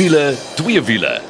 wiele, twee wiele.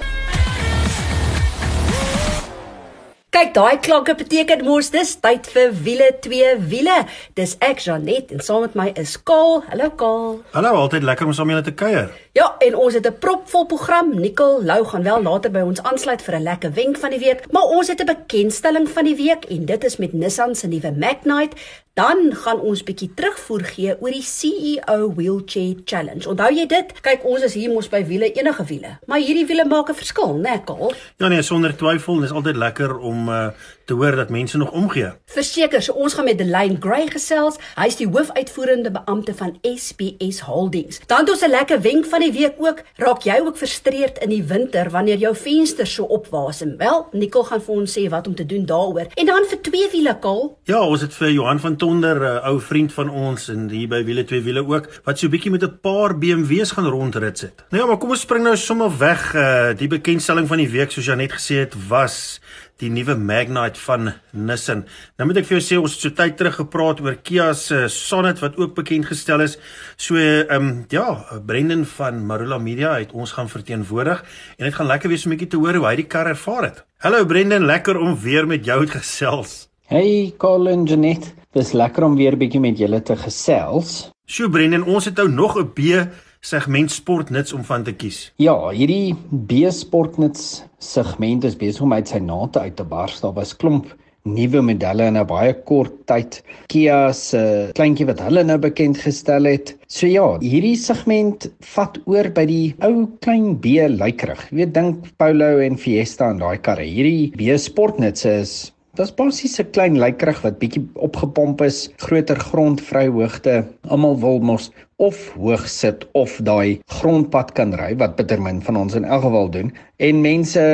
Kyk, daai klanke beteken mos dis tyd vir wiele twee wiele. Dis ek Janet en saam met my is Kaal. Hallo Kaal. Hallo, altyd lekker om saam met julle te kuier. Ja, en ons het 'n propvol program. Nicole Lou gaan wel later by ons aansluit vir 'n lekker wenk van die week, maar ons het 'n bekendstelling van die week en dit is met Nissan se nuwe Magnite. Dan gaan ons bietjie terugvoer gee oor die CEO Wheelchair Challenge. Onthou jy dit? Kyk, ons is hier mos by wiele enige wiele, maar hierdie wiele maak 'n verskil, né, Kaal? Ja nee, sonder twyfel, dis altyd lekker om uh, te hoor dat mense nog omgee. Verseker, so ons gaan met Delane Gray gesels. Hy's die hoofuitvoerende beampte van SPS Holdings. Dan het ons 'n lekker wenk van die week ook. Raak jy ook frustreerd in die winter wanneer jou vensters so opwasem? Wel, Nicole gaan vir ons sê wat om te doen daaroor. En dan vir twee wiele kaal. Ja, ons het vir Johan van Tonder, 'n uh, ou vriend van ons en hier by wiele twee wiele ook, wat so 'n bietjie met 'n paar BMW's gaan rondrit sit. Nou ja, maar kom ons spring nou sommer weg. Uh, die bekendstelling van die week soos Janet gesê het was die nuwe Magnite van Nissan. Nou moet ek vir jou sê ons het so tyd terug gepraat oor Kia se Sonet wat ook bekend gestel is. So ehm um, ja, Brendan van Marula Media het ons gaan verteenwoordig en dit gaan lekker wees om 'n bietjie te hoor hoe hy die kar ervaar het. Hallo Brendan, lekker om weer met jou te gesels. Hey Colin Janet, dis lekker om weer bietjie met julle te gesels. So Brendan, ons het nou nog 'n B segment sportnuts om van te kies. Ja, hierdie B sportnuts segment is besig om uit sy nate uit te bars. Daar was klomp nuwe modelle in 'n baie kort tyd. Kia se kleintjie wat hulle nou bekend gestel het. So ja, hierdie segment vat oor by die ou klein B lykerig. Jy weet dink Polo en Fiesta en daai karre. Hierdie B sportnuts is Dis basies 'n klein lykerig wat bietjie opgepomp is, groter grondvryhoogte. Almal wil mos of hoog sit of daai grondpad kan ry wat bitter min van ons in elk geval doen. En mense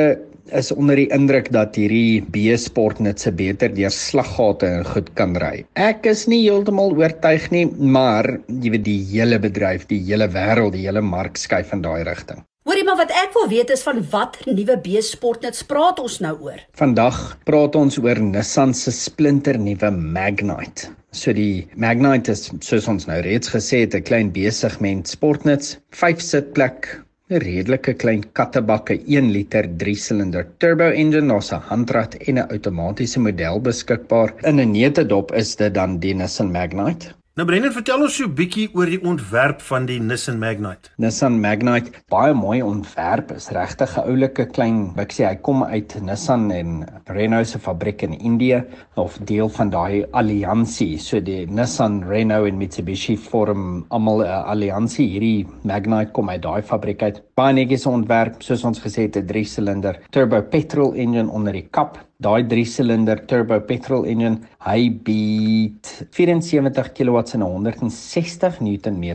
is onder die indruk dat hierdie B-sport net se beter deur slaggate en goed kan ry. Ek is nie heeltemal oortuig nie, maar jy weet die hele bedryf, die hele wêreld, die hele mark skuif in daai rigting. Hoorie maar wat ek wil weet is van wat nuwe B-sportnuts praat ons nou oor? Vandag praat ons oor Nissan se splinter nuwe Magnite. So die Magnite is soos ons nou reeds gesê het 'n klein B-segment sportnuts, 5 sitplek, 'n redelike klein kattebakke 1 liter 3 silinder turbo engine, ons 'n handrat en 'n outomatiese model beskikbaar. In 'n neutedop is dit dan die Nissan Magnite. Nou Brendan, vertel ons so 'n bietjie oor die ontwerp van die Nissan Magnite. Nissan Magnite, baie mooi ontwerp, is regtig 'n oulike klein, sê hy kom uit Nissan en Renault se fabriek in Indië of deel van daai alliansie. So die Nissan, Renault en Mitsubishi vorm almal 'n alliansie. Hierdie Magnite kom uit daai fabriek uit. Baie netjies ontwerp, soos ons gesê het, 'n 3-silinder turbo petrol engine onder die kap daai 3-silinder turbo petrol engine hy bied 74 kW en 160 Nm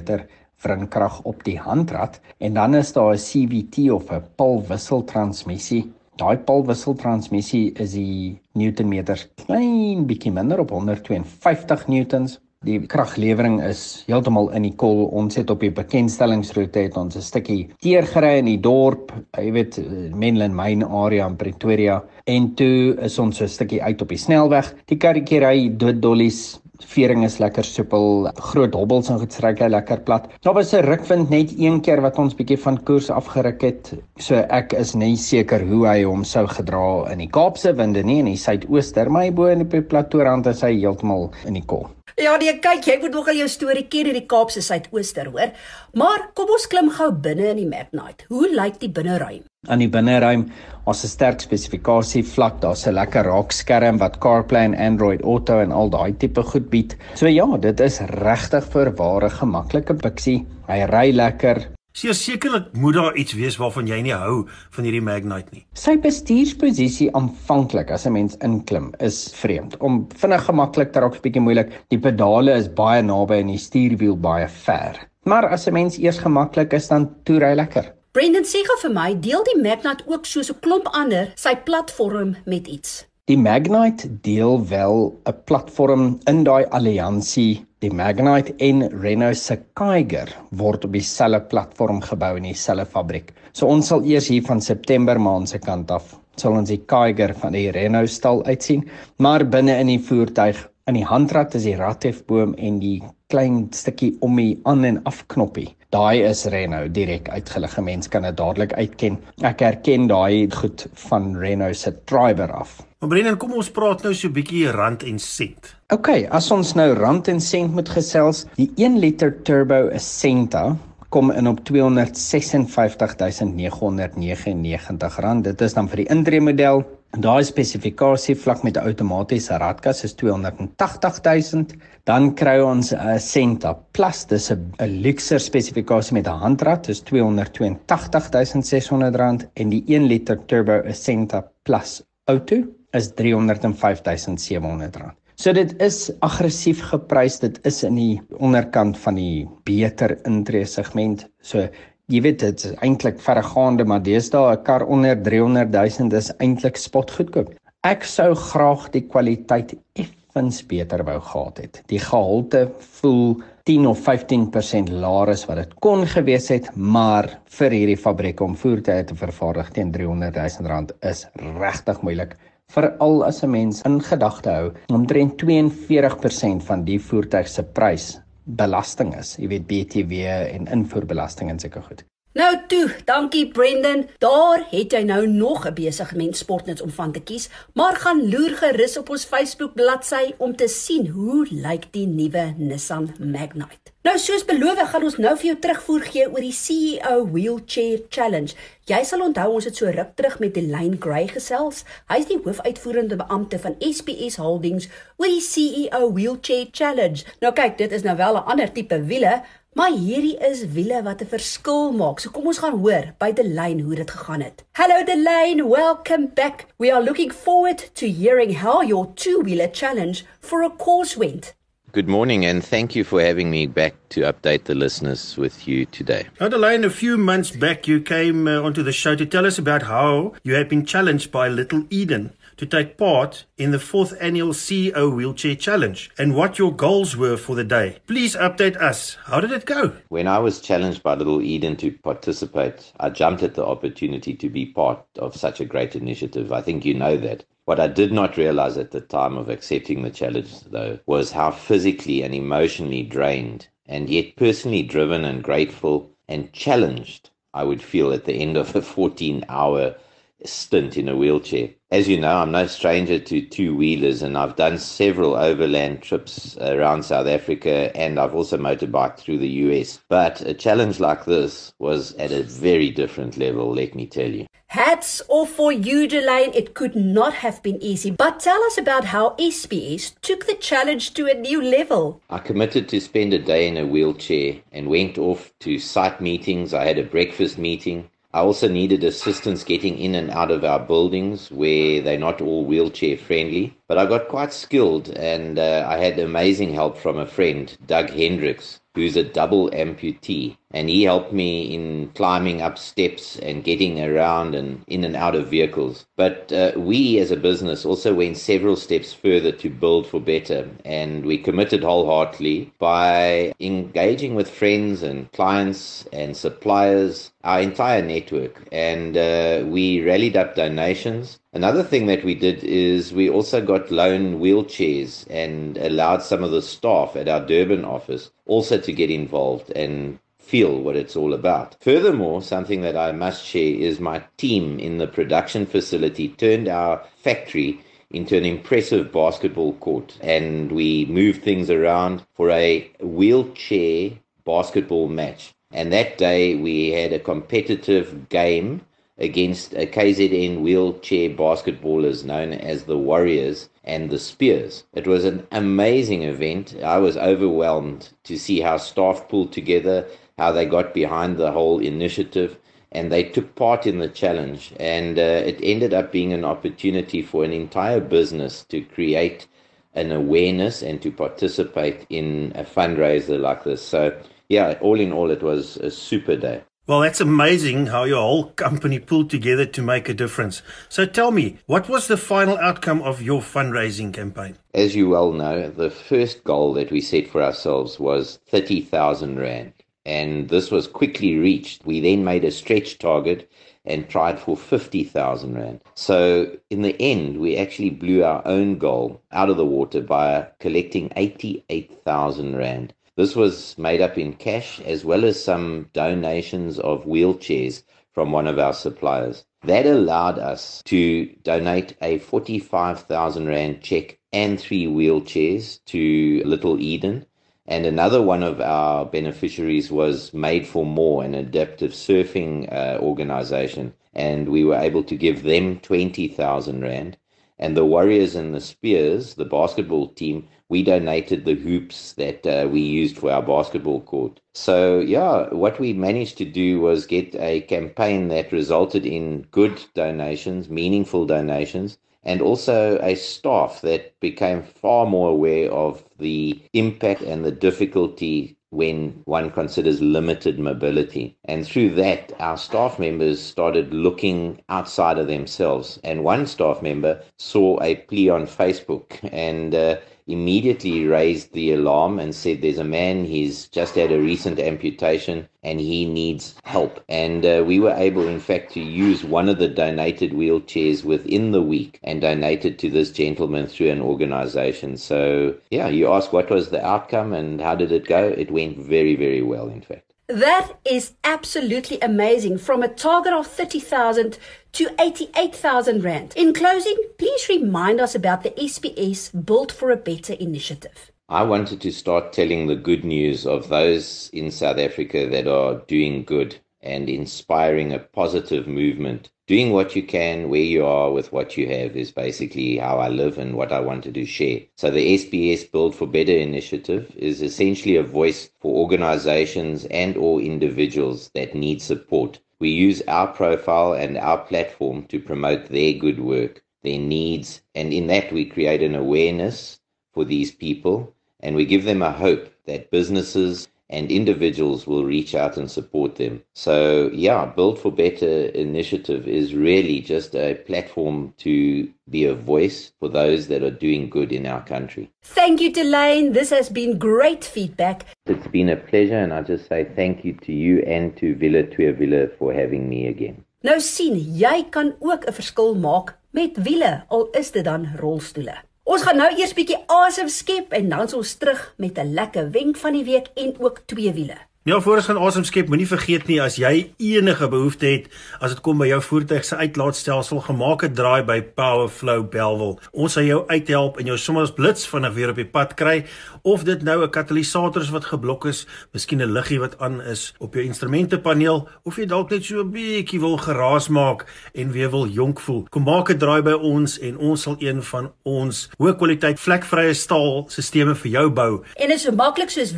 wrinkrag op die handrat en dan is daar 'n CVT of 'n pulwisseltransmissie. Daai pulwisseltransmissie is die newtonmeters klein bietjie minder op 152 newtons Die kraglewering is heeltemal in die kol. Ons het op die bekendstellingsroete het ons 'n stukkie teer gery in die dorp, jy weet Menlyn Mine area in Pretoria en toe is ons 'n stukkie uit op die snelweg. Die karretjie ry dood dollies. Vering is lekker soepel, groot hobbels en gestryk hy lekker plat. Daar was 'n rukwind net een keer wat ons bietjie van koers afgeruk het. So ek is nie seker hoe hy hom sou gedra in die Kaapse winde nie en in die suidooster, maar hy bo in die plateau rand is hy heeltemal in die kol. Ja, nee, kyk, jy moet nogal jou storie ken in die Kaapse Suidooster, hoor. Maar kom ons klim gou binne in die Magnite. Hoe lyk die binneruim? Aan die binneruim, ons 'n sterk spesifikasie vlak, daar's 'n lekker raakskerm wat CarPlay en Android Auto en al daai tipe goed bied. So ja, dit is regtig vir ware gemaklike biksie. Hy ry lekker, Seker sekerlik moet daar iets wees waarvan jy nie hou van hierdie Magnite nie. Sy bestuursposisie aanvanklik as 'n mens inklim is vreemd. Om vinnig gemaklik te raak is bietjie moeilik. Die pedale is baie naby en die stuurwiel baie ver. Maar as 'n mens eers gemaklik is, dan toer hy lekker. Brendan sê gou vir my, deel die Magnite ook soos 'n klomp ander sy platform met iets? Die Magnite deel wel 'n platform in daai alliansie Die Magnite en Renault se Kiger word op dieselfde platform gebou in dieselfde fabriek. So ons sal eers hier van September maand se kant af sal ons die Kiger van die Renault stal uitsien, maar binne in die voertuig in die handrat is die rathefboom en die klein stukkie om die aan en af knoppie Daai is Renault direk uitgelig. Mense kan dit dadelik uitken. Ek herken daai goed van Renault se driver af. Maar Brennan, kom ons praat nou so 'n bietjie rand en sent. OK, as ons nou rand en sent moet gesels, die 1 liter turbo Ascenta kom in op R256.999. Dit is dan vir die intree model. Daai spesifikasie vlak met 'n outomatiese radkas is 280.000. Dan kry ons 'n Senta Plus, dis 'n luxe spesifikasie met 'n handrad, dis R282.600 en die 1 liter turbo Senta Plus Auto is R305.700. So dit is aggressief geprys. Dit is in die onderkant van die beter intree segment. So jy weet dit is eintlik verregaande, maar deesdae 'n kar onder 300 000 is eintlik spotgoedkoop. Ek sou graag die kwaliteit effens beter wou gehad het. Die gehalte voel 10 of 15% laer as wat dit kon gewees het, maar vir hierdie fabriek om voertuie te vervaardig teen 300 000 rand is regtig moeilik veral as 'n mens in gedagte hou omtrent 42% van die voertuig se prys belasting is. Jy weet BTW en invoerbelasting en sulke goed. Nou toe, dankie Brendan. Daar het jy nou nog 'n besige mens sportnuts om van te kies, maar gaan loer gerus op ons Facebook bladsy om te sien hoe lyk die nuwe Nissan Magnite. Nou soos beloof, gaan ons nou vir jou terugvoer gee oor die CEO Wheelchair Challenge. Jy sal onthou ons het so ruk terug met Elaine Gray gesels. Hy is die hoofuitvoerende beampte van SPS Holdings oor die CEO Wheelchair Challenge. Nou kyk, dit is nou wel 'n ander tipe wiele, Maar hierdie is wiele wat 'n verskil maak. So kom ons gaan hoor by Delane hoe dit gegaan het. Hello Delane, welcome back. We are looking forward to hearing how your two-wheeler challenge for a course went. Good morning, and thank you for having me back to update the listeners with you today. Adeline, a few months back, you came uh, onto the show to tell us about how you had been challenged by Little Eden to take part in the fourth annual CEO Wheelchair Challenge and what your goals were for the day. Please update us. How did it go? When I was challenged by Little Eden to participate, I jumped at the opportunity to be part of such a great initiative. I think you know that. What I did not realize at the time of accepting the challenge, though, was how physically and emotionally drained, and yet personally driven and grateful and challenged I would feel at the end of a 14 hour stint in a wheelchair. As you know, I'm no stranger to two wheelers, and I've done several overland trips around South Africa, and I've also motorbiked through the US. But a challenge like this was at a very different level, let me tell you. Hats off for you, Delane. It could not have been easy. But tell us about how SPS took the challenge to a new level. I committed to spend a day in a wheelchair and went off to site meetings. I had a breakfast meeting. I also needed assistance getting in and out of our buildings where they're not all wheelchair friendly. But I got quite skilled and uh, I had amazing help from a friend, Doug Hendricks, who's a double amputee. And he helped me in climbing up steps and getting around and in and out of vehicles. But uh, we as a business also went several steps further to build for better. And we committed wholeheartedly by engaging with friends and clients and suppliers, our entire network. And uh, we rallied up donations. Another thing that we did is we also got loan wheelchairs and allowed some of the staff at our Durban office also to get involved and feel what it's all about. Furthermore, something that I must share is my team in the production facility turned our factory into an impressive basketball court and we moved things around for a wheelchair basketball match. And that day we had a competitive game against a KZN wheelchair basketballers known as the Warriors and the Spears. It was an amazing event. I was overwhelmed to see how staff pulled together, how they got behind the whole initiative, and they took part in the challenge. And uh, it ended up being an opportunity for an entire business to create an awareness and to participate in a fundraiser like this. So, yeah, all in all, it was a super day. Well, that's amazing how your whole company pulled together to make a difference. So tell me, what was the final outcome of your fundraising campaign? As you well know, the first goal that we set for ourselves was 30,000 Rand. And this was quickly reached. We then made a stretch target and tried for 50,000 Rand. So in the end, we actually blew our own goal out of the water by collecting 88,000 Rand. This was made up in cash as well as some donations of wheelchairs from one of our suppliers. That allowed us to donate a 45,000 Rand check and three wheelchairs to Little Eden. And another one of our beneficiaries was Made for More, an adaptive surfing uh, organization. And we were able to give them 20,000 Rand. And the Warriors and the Spears, the basketball team, we donated the hoops that uh, we used for our basketball court. So, yeah, what we managed to do was get a campaign that resulted in good donations, meaningful donations, and also a staff that became far more aware of the impact and the difficulty when one considers limited mobility. And through that, our staff members started looking outside of themselves. And one staff member saw a plea on Facebook and uh, immediately raised the alarm and said, There's a man, he's just had a recent amputation and he needs help. And uh, we were able, in fact, to use one of the donated wheelchairs within the week and donate it to this gentleman through an organization. So, yeah, you ask what was the outcome and how did it go? It went very, very well, in fact. That is absolutely amazing. From a target of 30,000 to 88,000 Rand. In closing, please remind us about the SPS Built for a Better initiative. I wanted to start telling the good news of those in South Africa that are doing good and inspiring a positive movement. Doing what you can where you are with what you have is basically how I live and what I wanted to share. So the SPS Build for Better initiative is essentially a voice for organizations and or individuals that need support. We use our profile and our platform to promote their good work, their needs, and in that we create an awareness for these people and we give them a hope that businesses and individuals will reach out and support them. So, yeah, Build for Better initiative is really just a platform to be a voice for those that are doing good in our country. Thank you, Delane. This has been great feedback. It's been a pleasure, and I just say thank you to you and to Villa Villa for having me again. Nou sien, jy kan ook 'n verskil maak met wiele, al is dit dan rolstoele. Ons gaan nou eers bietjie asem skep en dan ons terug met 'n lekker wenk van die week en ook twee wiele. Ja, voor ons gaan asem skep, moenie vergeet nie as jy enige behoefte het as dit kom by jou voertuig se uitlaatstelsel, gemaak 'n draai by Powerflow Belwel. Ons sal jou uithelp en jou sommer blits vinnig weer op die pad kry of dit nou 'n katalisator is wat geblok is, miskien 'n liggie wat aan is op jou instrumentepaneel of jy dalk net so 'n bietjie wil geraas maak en weer wil jonk voel. Kom maak 'n draai by ons en ons sal een van ons hoë kwaliteit vlekvrye staal stelsels vir jou bou. En dit is so maklik soos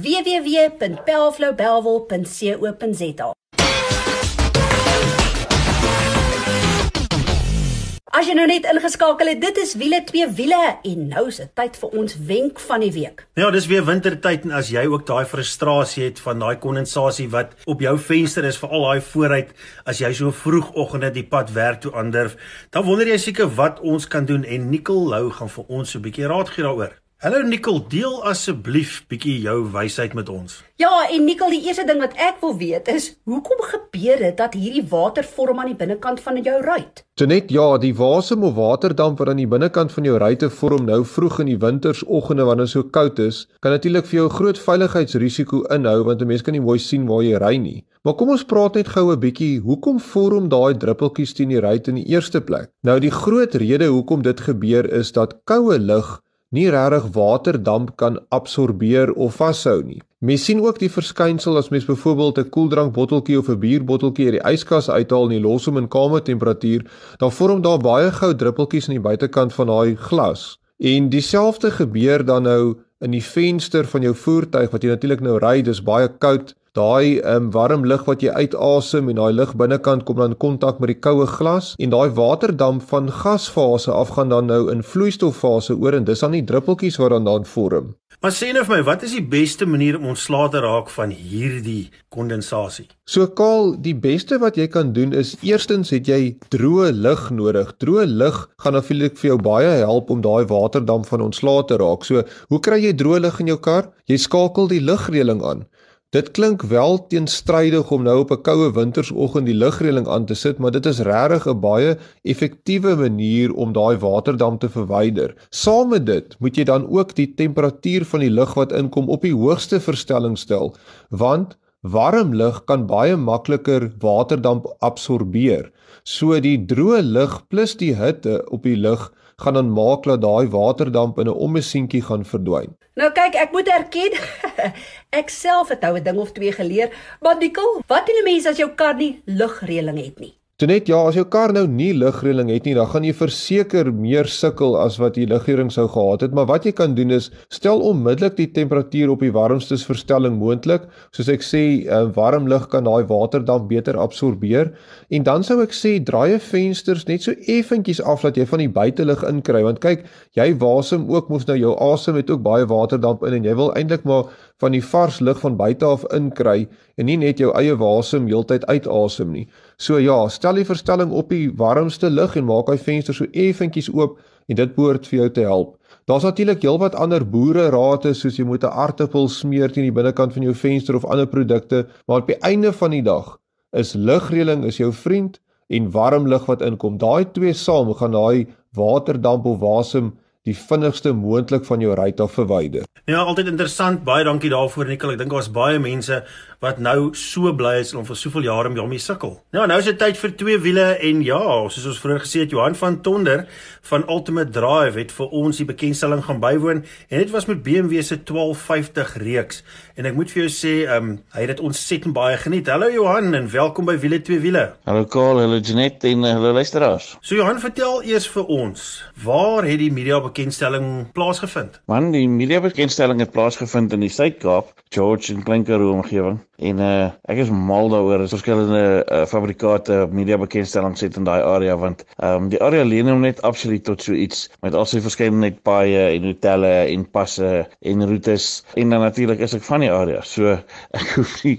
www.powerflowbelwel.co.za. As jy nou net ingeskakel het, dit is wiele twee wiele en nou is dit tyd vir ons wenk van die week. Ja, dis weer wintertyd en as jy ook daai frustrasie het van daai kondensasie wat op jou venster is vir al daai vooruit as jy so vroegoggende die pad werk toe aandurf, dan wonder jy seker wat ons kan doen en Nicole Lou gaan vir ons so 'n bietjie raad gee daaroor. Hallo Nicole, deel asseblief bietjie jou wysheid met ons. Ja, en Nicole, die eerste ding wat ek wil weet is, hoekom gebeur dit dat hierdie water vorm aan die binnekant van jou ruit? Net ja, die wasem of waterdamp wat aan die binnekant van jou ruit vorm nou vroeg in die wintersoggende wanneer dit so koud is, kan natuurlik vir jou 'n groot veiligheidsrisiko inhou want 'n mens kan nie mooi sien waar jy ry nie. Maar kom ons praat net gou 'n bietjie, hoekom vorm daai druppeltjies teen die ruit in die eerste plek? Nou die groot rede hoekom dit gebeur is dat koue lug nie regtig waterdamp kan absorbeer of vashou nie. Mens sien ook die verskynsel as mens byvoorbeeld 'n koeldrankbotteltjie of 'n bierbotteltjie uit die yskas uithaal en los hom in kamertemperatuur, dan vorm daar baie gou druppeltjies aan die buitekant van daai glas. En dieselfde gebeur dan nou in die venster van jou voertuig wat jy natuurlik nou ry, dis baie koud daai um, warm lug wat jy uitasem en daai lug binnekant kom dan in kontak met die koue glas en daai waterdamp van gasfase af gaan dan nou in vloeistoffase oor en dis dan die druppeltjies wat dan dan vorm. Maar sê nou vir my, wat is die beste manier om ontslae te raak van hierdie kondensasie? So kaal, die beste wat jy kan doen is eerstens het jy droë lug nodig. Droë lug gaan natuurlik vir jou baie help om daai waterdamp van ontslae te raak. So, hoe kry jy droë lug in jou kar? Jy skakel die lugreëling aan. Dit klink wel teenstrydig om nou op 'n koue wintersoggend die lugreëling aan te sit, maar dit is regtig 'n baie effektiewe manier om daai waterdamp te verwyder. Saam met dit moet jy dan ook die temperatuur van die lug wat inkom op die hoogste verstelling stel, want warm lug kan baie makliker waterdamp absorbeer. So die droë lug plus die hitte op die lug gaan dan maak dat daai waterdamp in 'n ommesientjie gaan verdwyn. Nou kyk, ek moet erken, ek self het nou 'n ding of twee geleer, maar Nicole, wat doen 'n mens as jou kar nie lugreëling het nie? Toe net ja, as jou kar nou nie lugreëling het nie, dan gaan jy verseker meer sukkel as wat jy lugreëling sou gehad het, maar wat jy kan doen is stel onmiddellik die temperatuur op die warmste verstelling moontlik. Soos ek sê, uh, warm lug kan daai waterdamp beter absorbeer en dan sou ek sê draai 'n vensters net so effentjies af dat jy van die buitelug inkry want kyk, jy wasem ook mos nou jou asem het ook baie waterdamp in en jy wil eintlik maar van die vars lug van buite af inkry en nie net jou eie wasem heeltyd uitasem nie. So ja, stel die verstelling op die warmste lig en maak hy venster so effentjies oop en dit behoort vir jou te help. Daar's natuurlik heelwat ander boere rade soos jy moet 'n aartappel smeer teen die binnekant van jou venster of ander produkte, maar op die einde van die dag is lugreëling is jou vriend en warm lug wat inkom. Daai twee saam gaan daai waterdamp of wasem die vinnigste moontlik van jou ruit af verwyder. Ja, altyd interessant. Baie dankie daarvoor Nikkel. Ek dink daar's baie mense wat nou so bly is om vir soveel jare om hom sukkel. Ja, nou is dit tyd vir twee wiele en ja, soos ons vroeër gesê het, Johan van Tonder van Ultimate Drive het vir ons die bekendstelling gaan bywoon en dit was met BMW se 1250 reeks. En ek moet vir jou sê, ehm um, hy het dit ontsettend baie geniet. Hallo Johan en welkom by Wiele twee wiele. Hallo Karl, hallo Janet en uh, hallo luisteraars. So Johan, vertel eers vir ons, waar het die media bekendstelling plaasgevind? Man, die media bekendstelling het plaasgevind in die Suid-Kaap, George en Klinker omgewing. En uh ek is mal daaroor as verskillende uh, fabrikate media bekendstellings het in daai area want um, die area leen hom net absoluut tot so iets met al sy verskeidenheid paaie en hotelle en passe en roetes en dan natuurlik is ek van die area. So ek hoef nie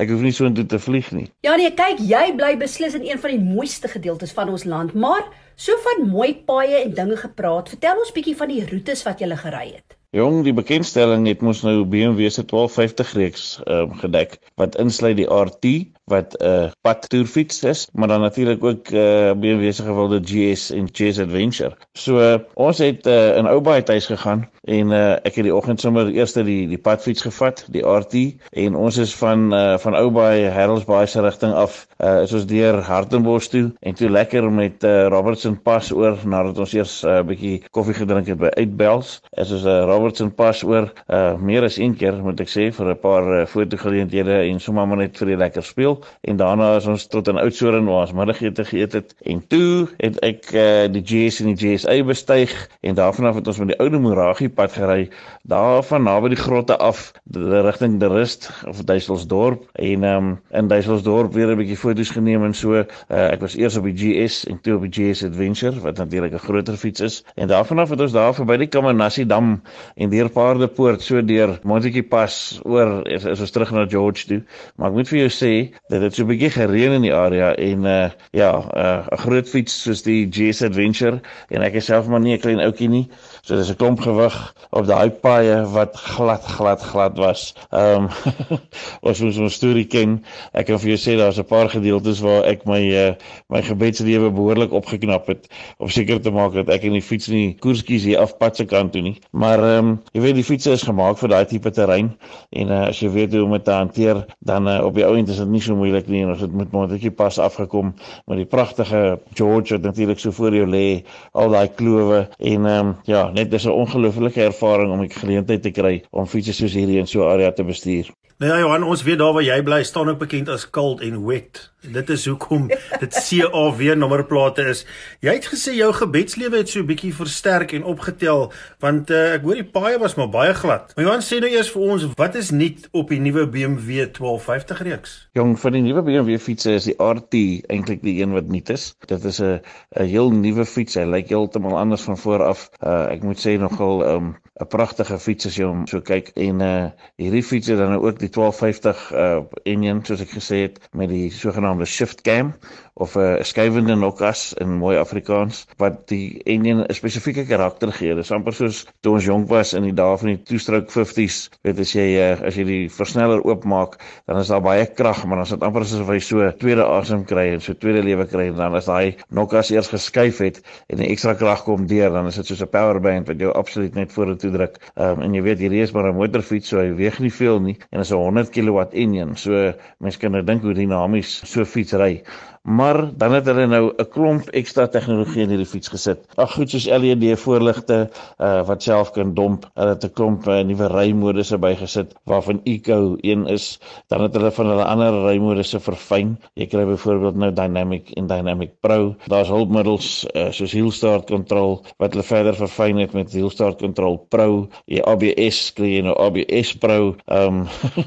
ek hoef nie so intoe te vlieg nie. Ja nee, kyk, jy bly beslis in een van die mooiste gedeeltes van ons land, maar so van mooi paaie en dinge gepraat. Vertel ons bietjie van die roetes wat jy gery het. Jong, die bekendstelling het mos nou BMW se 1250 reeks ehm um, gedek wat insluit die RT wat 'n uh, padtoerfiets is, maar dan natuurlik ook uh, BMW se gewilde GS en GS Adventure. So uh, ons het uh, in Oubaai huis gegaan en uh, ek het die oggend sommer eers die die padfiets gevat, die RT en ons is van uh, van Oubaai Heraldsbaai se rigting af, uh, is ons deur Hartenbos toe en toe lekker met uh, Robertson Pas oor nadat ons eers 'n uh, bietjie koffie gedrink het by Uitbels. Is ons 'n uh, Robertson Pas oor uh, meer as een keer moet ek sê vir 'n paar uh, fotogeleenthede en sommer net vir die lekker speel en daarna is ons tot in Oudtshoorn waar ons middagete geëet het. En toe het ek uh, die GS en die GSA bestyg en daarvan af het ons met die oude Moragie pad gery. Daar van naby die grotte af rigting die Rust of Duiselsdorp en um, in Duiselsdorp weer 'n bietjie foto's geneem en so. Uh, ek was eers op die GS en toe op die GS Adventure wat natuurlik 'n groter fiets is. En daarvan af het ons daar verby die Kamanassi dam en deur Paardepoort so deur Montetjie pas oor is, is ons terug na George toe. Maar ek moet vir jou sê dit het so 'n bietjie gereën in die area en uh ja, uh, 'n uh, groot fiets soos die GS Adventure en ek is self maar nie 'n klein ouetjie nie. So dis 'n klomp gewig op daai paaie wat glad glad glad was. Ehm um, ons moet ons storie ken. Ek kan vir jou sê daar's 'n paar gedeeltes waar ek my uh, my gebedslewe behoorlik opgeknap het om seker te maak dat ek in die fiets nie koerskies hier af pad se kant toe nie. Maar ehm um, jy weet die fiets is gemaak vir daai tipe terrein en uh, as jy weet hoe om dit te hanteer, dan uh, op die ou end is dit nie so moeilik nie en ons het met montetjie pas afgekom met die pragtige George wat natuurlik so voor jou lê, al daai klowe en ehm um, ja, net dis 'n ongelooflike ervaring om 'n geleentheid te kry om fietses soos hierdie in so 'n area te bestuur. Nou ja Johan, ons weet daar waar jy bly staan ook bekend as cold en wet. Dit is hoekom dit CAW nommerplate is. Jy het gesê jou gebedslewe het so 'n bietjie versterk en opgetel want uh, ek hoor die paaie was maar baie glad. Maar Johan sê nou eers vir ons, wat is nuut op die nuwe BMW 1250 reeks? Jong, vir die nuwe BMW fietsse is die RT eintlik die een wat nuut is. Dit is 'n 'n heel nuwe fiets. Hy lyk heeltemal anders van voor af. Uh, ek moet sê nogal 'n um, 'n pragtige fiets as jy hom so kyk en uh, hierdie fiets het dan ook die die 1250 uh engine soos ek gesê het met die sogenaamde shift cam of 'n uh, skywende nokkas in mooi Afrikaans wat die engine 'n spesifieke karakter gee. Dit is amper soos toe ons jonk was in die dae van die two-stroke 50s. Weet as jy uh, as jy die versneller oopmaak, dan is daar baie krag, maar dan is dit amper asof hy so tweede asem kry en so tweede lewe kry en dan as daai nokkas eers geskuif het en 'n ekstra krag kom deur, dan is dit soos 'n power bank wat jou absoluut net vorentoe druk. Um, en jy weet hierdie is maar 'n motorfiets, so hy weeg nie veel nie en 'n 100 kW engine. So mense kan nou dink hoe dinamies so fiets ry maar dan het hulle nou 'n klomp ekstra tegnologie in hierdie fiets gesit. Ag goed soos LED voorligte uh, wat self kan domp. Hulle het 'n klomp uh, nuwe rymodusse bygesit waarvan Eco een is. Dan het hulle van hulle ander rymodusse verfyn. Jy kry byvoorbeeld nou Dynamic en Dynamic Pro. Daar's hulpmiddels uh, soos Hill Start Control wat hulle verder verfyn het met Hill Start Control Pro. Die ABS kry jy nou ABS Pro. Ehm um,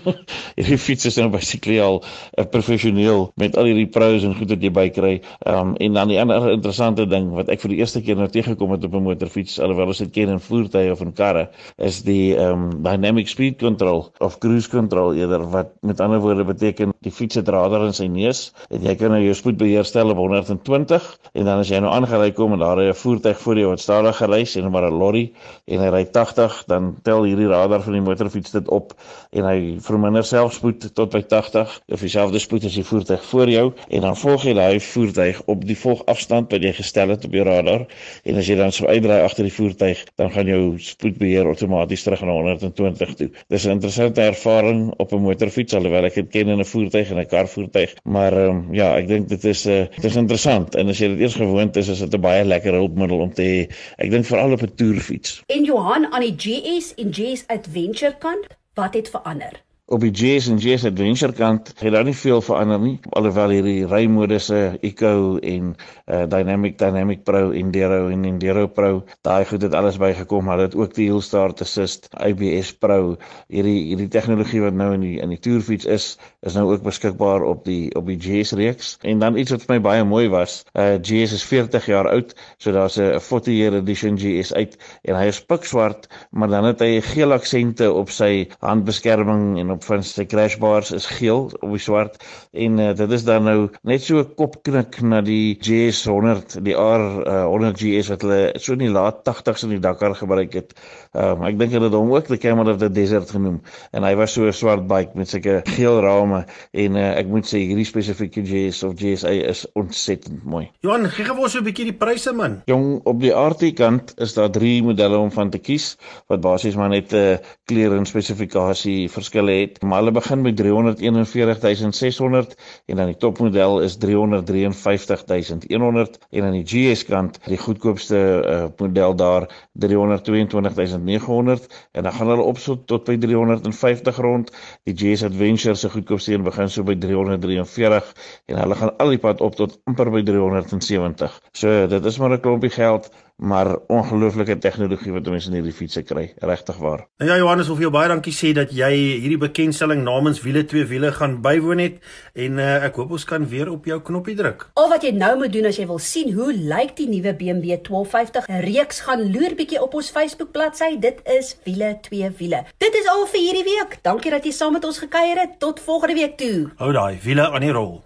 hierdie fiets is nou basically al 'n uh, professioneel met al hierdie pros en goed wat jy bykry. Ehm um, en dan die ander interessante ding wat ek vir die eerste keer nou teëgekom het op 'n motorfiets, alhoewel ons dit ken in voertuie of in karre, is die ehm um, dynamic speed control of cruise control eerder wat met ander woorde beteken die fiets het radar in sy neus en jy kan nou jou spoedbeheer stel op 120 en dan as jy nou aangery kom en daar 'n voertuig voor jou wat stadiger ry en maar 'n lorry en hy ry 80, dan tel hierdie radar van die motorfiets dit op en hy verminder selfspoed tot by 80 of dieselfde spoed as die voertuig voor jou en dan volg jy daai voertuig op die volgafstand wat jy gestel het op jou radar en as jy dan so uitdraai agter die voertuig dan gaan jou spoedbeheer outomaties terug na 120 toe. Dis 'n interessante ervaring op 'n motorfiets alhoewel ek dit ken in 'n voertuig en 'n karvoertuig, maar um, ja, ek dink dit is 'n uh, dit is interessant en as jy dit eers gewoond is, is dit 'n baie lekker hulpmiddel om te hê. Ek dink veral op 'n toerfiets. En Johan aan die GS en GS Adventure kant, wat het verander? Op die GS en GS Adventure kant het daar nie veel verander nie alhoewel hierdie rymodusse Eco en uh, Dynamic Dynamic Pro Enduro en Enduro Pro daai goed het alles bygekom. Maar dit ook die Hill Start Assist ABS Pro. Hierdie hierdie tegnologie wat nou in die in die toerfiets is is nou ook beskikbaar op die op die GS reeks. En dan iets wat vir my baie mooi was uh, GS is 40 jaar oud so daar's 'n 40 year edition GS uit en hy is pikswart maar dan het hy geel aksente op sy handbeskerming en op van sy crashbars is geel op die swart en uh, dit is dan nou net so 'n kopknik na die GS100 die R100 uh, GS wat hulle so in die laat 80s in die Dakar gebruik het. Um, ek dink hulle het hom ook die Camel of the Desert genoem en hy was so 'n swart bike met sulke geel rame en uh, ek moet sê hierdie spesifieke GS of GSA is ontsettend mooi. Johan, gee gou ons 'n bietjie die pryse man. Jong, op die RT kant is daar 3 modelle om van te kies wat basies maar net 'n uh, kleur en spesifikasie verskille het het, maar hulle begin met 341600 en dan die topmodel is 353100 en aan die GS kant die goedkoopste uh, model daar 322900 en dan gaan hulle op so tot by 350 rond. Die GS Adventure se goedkoopste een begin so by 343 en hulle gaan al die pad op tot amper by 370. So dit is maar 'n klompie geld maar ongelooflike tegnologie wat mense in hierdie fietsse kry, regtig waar. Nou ja Johannes, wil vir jou baie dankie sê dat jy hierdie bekendstelling namens Wiele 2 Wiele gaan bywoon het en uh, ek hoop ons kan weer op jou knoppie druk. Al wat jy nou moet doen as jy wil sien hoe lyk die nuwe BMW 1250 reeks gaan loer bietjie op ons Facebook bladsy. Dit is Wiele 2 Wiele. Dit is al vir hierdie week. Dankie dat jy saam met ons gekuier het. Tot volgende week toe. Hou daai wiele aan die rol.